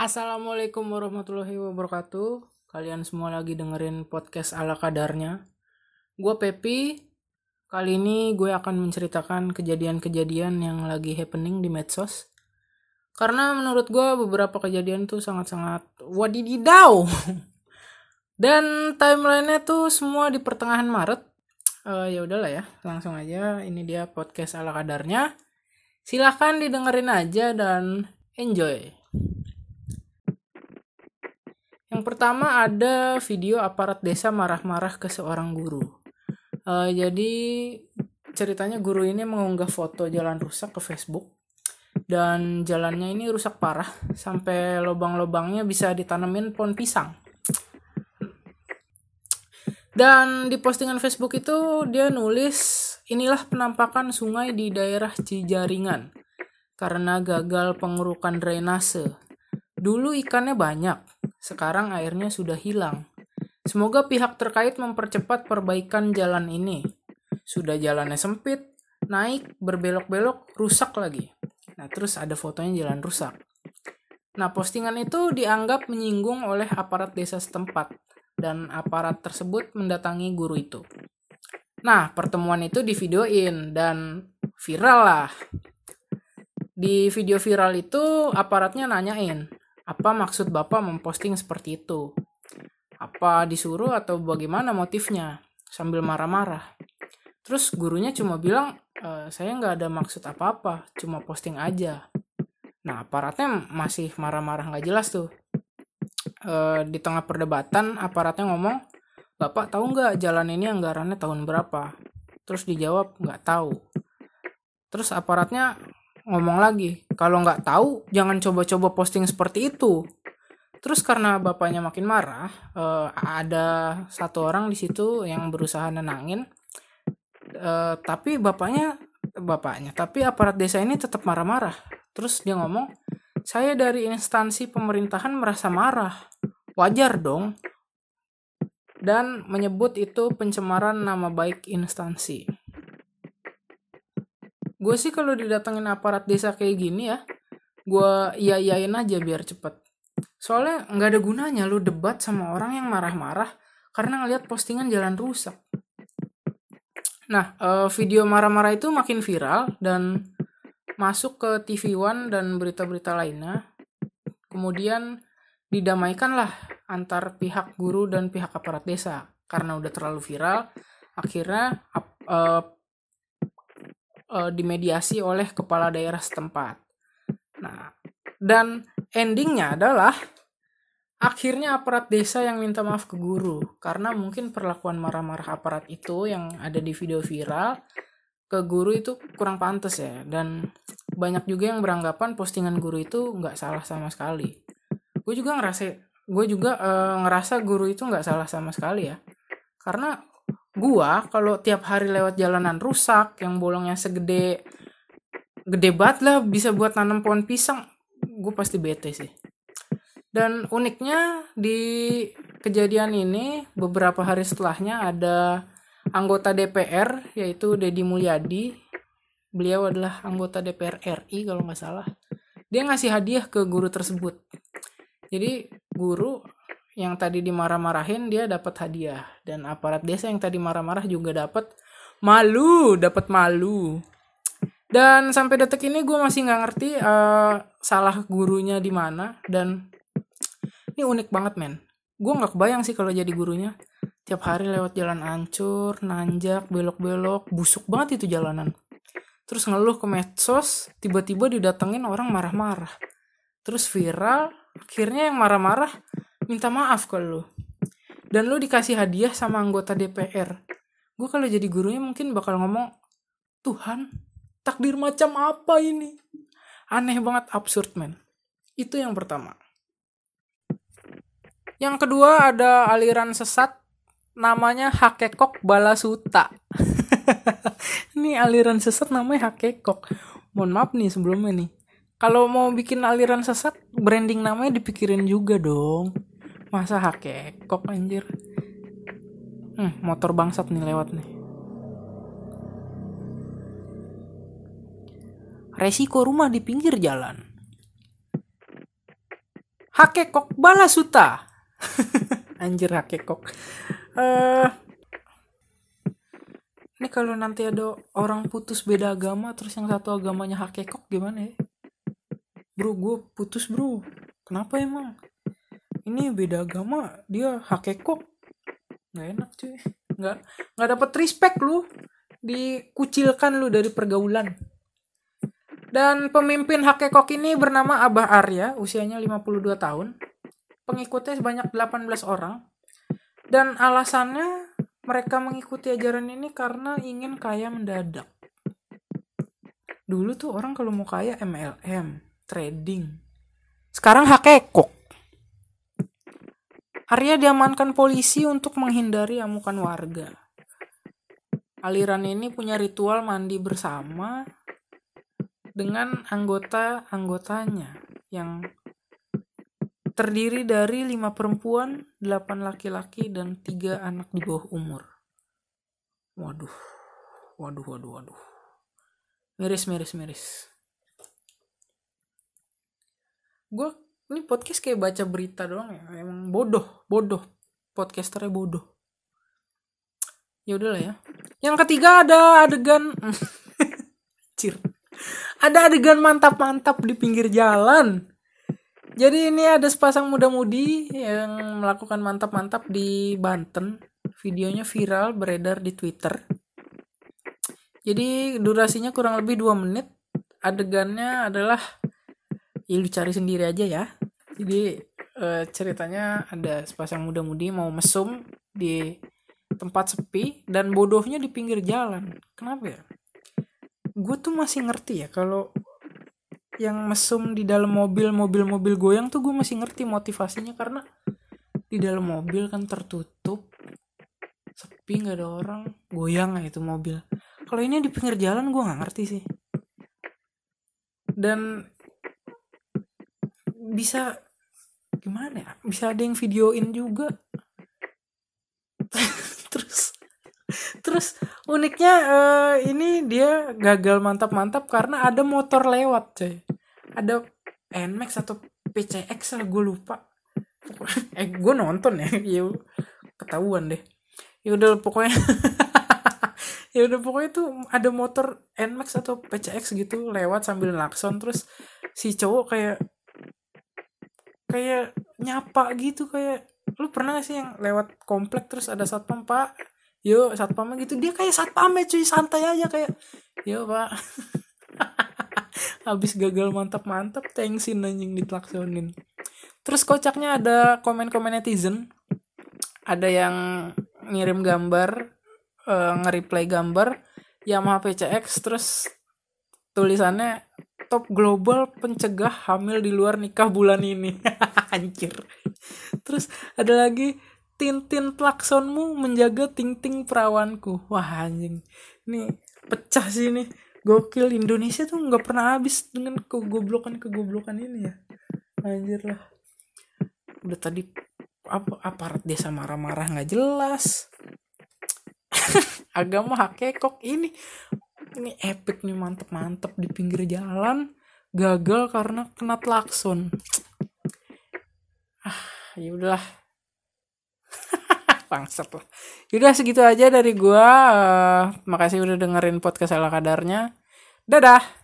Assalamualaikum warahmatullahi wabarakatuh. Kalian semua lagi dengerin podcast ala kadarnya. Gue Pepi. Kali ini gue akan menceritakan kejadian-kejadian yang lagi happening di medsos. Karena menurut gue beberapa kejadian tuh sangat-sangat wadididau. Dan timelinenya tuh semua di pertengahan Maret. Uh, ya udahlah ya, langsung aja. Ini dia podcast ala kadarnya. Silahkan didengerin aja dan enjoy. Yang pertama ada video aparat desa marah-marah ke seorang guru. Uh, jadi ceritanya guru ini mengunggah foto jalan rusak ke Facebook dan jalannya ini rusak parah sampai lubang-lubangnya bisa ditanemin pohon pisang. Dan di postingan Facebook itu dia nulis inilah penampakan sungai di daerah Cijaringan karena gagal pengurukan drainase. Dulu ikannya banyak, sekarang airnya sudah hilang. Semoga pihak terkait mempercepat perbaikan jalan ini. Sudah jalannya sempit, naik, berbelok-belok, rusak lagi. Nah, terus ada fotonya jalan rusak. Nah, postingan itu dianggap menyinggung oleh aparat desa setempat dan aparat tersebut mendatangi guru itu. Nah, pertemuan itu divideoin dan viral lah. Di video viral itu aparatnya nanyain, apa maksud Bapak memposting seperti itu? Apa disuruh atau bagaimana motifnya? Sambil marah-marah. Terus gurunya cuma bilang, e, saya nggak ada maksud apa-apa, cuma posting aja. Nah, aparatnya masih marah-marah nggak jelas tuh. E, di tengah perdebatan, aparatnya ngomong, Bapak tahu nggak jalan ini anggarannya tahun berapa? Terus dijawab nggak tahu. Terus aparatnya ngomong lagi, kalau nggak tahu jangan coba-coba posting seperti itu. Terus karena bapaknya makin marah, uh, ada satu orang di situ yang berusaha nenangin, uh, tapi bapaknya bapaknya, tapi aparat desa ini tetap marah-marah. Terus dia ngomong, saya dari instansi pemerintahan merasa marah, wajar dong dan menyebut itu pencemaran nama baik instansi. Gue sih kalau didatengin aparat desa kayak gini ya, gue iya-iyain aja biar cepet. Soalnya nggak ada gunanya lu debat sama orang yang marah-marah karena ngeliat postingan jalan rusak. Nah, eh, video marah-marah itu makin viral dan masuk ke TV One dan berita-berita lainnya. Kemudian didamaikanlah antar pihak guru dan pihak aparat desa karena udah terlalu viral akhirnya uh, uh, dimediasi oleh kepala daerah setempat. Nah dan endingnya adalah akhirnya aparat desa yang minta maaf ke guru karena mungkin perlakuan marah-marah aparat itu yang ada di video viral ke guru itu kurang pantas ya. Dan banyak juga yang beranggapan postingan guru itu nggak salah sama sekali. Gue juga ngerasa gue juga uh, ngerasa guru itu nggak salah sama sekali ya. Karena gue kalau tiap hari lewat jalanan rusak yang bolongnya segede gede banget lah bisa buat nanam pohon pisang gue pasti bete sih. Dan uniknya di kejadian ini beberapa hari setelahnya ada anggota DPR yaitu Deddy Mulyadi. Beliau adalah anggota DPR RI kalau nggak salah. Dia ngasih hadiah ke guru tersebut. Jadi guru yang tadi dimarah-marahin dia dapat hadiah dan aparat desa yang tadi marah-marah juga dapat malu, dapat malu. Dan sampai detik ini gue masih nggak ngerti uh, salah gurunya di mana dan ini unik banget men. Gue nggak kebayang sih kalau jadi gurunya. Tiap hari lewat jalan ancur, nanjak, belok-belok, busuk banget itu jalanan. Terus ngeluh ke medsos, tiba-tiba didatengin orang marah-marah. Terus viral, akhirnya yang marah-marah minta maaf ke lu. Dan lu dikasih hadiah sama anggota DPR gue kalau jadi gurunya mungkin bakal ngomong Tuhan takdir macam apa ini? Aneh banget absurd men. Itu yang pertama. Yang kedua ada aliran sesat namanya Hakekok Balasuta. Ini aliran sesat namanya Hakekok. Mohon maaf nih sebelumnya nih. Kalau mau bikin aliran sesat branding namanya dipikirin juga dong masa hakekok anjir hmm, motor bangsat nih lewat nih resiko rumah di pinggir jalan Hakekok Balasuta. Anjir Hakekok. Eh ini kalau nanti ada orang putus beda agama terus yang satu agamanya hakekok gimana ya? Bro, gue putus bro. Kenapa emang? Ini beda agama, dia hakekok. Nggak enak cuy. Nggak, nggak dapet respect lu. Dikucilkan lu dari pergaulan. Dan pemimpin hakekok ini bernama Abah Arya, usianya 52 tahun. Pengikutnya sebanyak 18 orang. Dan alasannya mereka mengikuti ajaran ini karena ingin kaya mendadak. Dulu tuh orang kalau mau kaya MLM, trading. Sekarang hakekok. Arya diamankan polisi untuk menghindari amukan warga. Aliran ini punya ritual mandi bersama dengan anggota-anggotanya yang terdiri dari lima perempuan, delapan laki-laki, dan tiga anak di bawah umur. Waduh, waduh, waduh, waduh. Miris, miris, miris. Gue ini podcast kayak baca berita doang ya. Emang bodoh, bodoh. Podcasternya bodoh. Ya udahlah ya. Yang ketiga ada adegan Cir. Ada adegan mantap-mantap di pinggir jalan jadi ini ada sepasang muda-mudi yang melakukan mantap-mantap di Banten. Videonya viral beredar di Twitter. Jadi durasinya kurang lebih 2 menit. Adegannya adalah ya lu cari sendiri aja ya. Jadi e, ceritanya ada sepasang muda-mudi mau mesum di tempat sepi dan bodohnya di pinggir jalan. Kenapa ya? Gue tuh masih ngerti ya kalau yang mesum di dalam mobil mobil-mobil goyang tuh gue masih ngerti motivasinya karena di dalam mobil kan tertutup sepi nggak ada orang goyang itu mobil kalau ini di pinggir jalan gue nggak ngerti sih dan bisa gimana ya? Bisa ada yang videoin juga. Terus terus uniknya uh, ini dia gagal mantap-mantap karena ada motor lewat coy. Ada Nmax atau PCX lah gue lupa. Eh gue nonton ya ya ketahuan deh. Ya udah pokoknya ya udah pokoknya tuh ada motor Nmax atau PCX gitu lewat sambil lakson terus si cowok kayak kayak nyapa gitu kayak lu pernah gak sih yang lewat komplek terus ada satpam pak? Yuk satpamnya gitu. Dia kayak satpamnya cuy santai aja kayak yuk pak. Habis gagal mantap-mantap thanksin anjing ditlaksonin terus kocaknya ada komen-komen netizen. Ada yang ngirim gambar uh, nge-replay gambar Yamaha PCX terus tulisannya top global pencegah hamil di luar nikah bulan ini. Anjir. Terus ada lagi tintin klaksonmu menjaga ting-ting perawanku. Wah anjing. Ini pecah sih nih gokil Indonesia tuh nggak pernah habis dengan kegoblokan kegoblokan ini ya. Anjir lah. Udah tadi apa aparat desa marah-marah nggak jelas. Agama hakekok ini ini epic nih mantep-mantep di pinggir jalan. Gagal karena kena klakson. Ah ya udahlah. Bangsat lah. Yaudah segitu aja dari gua. Uh, makasih udah dengerin podcast ala kadarnya. Dadah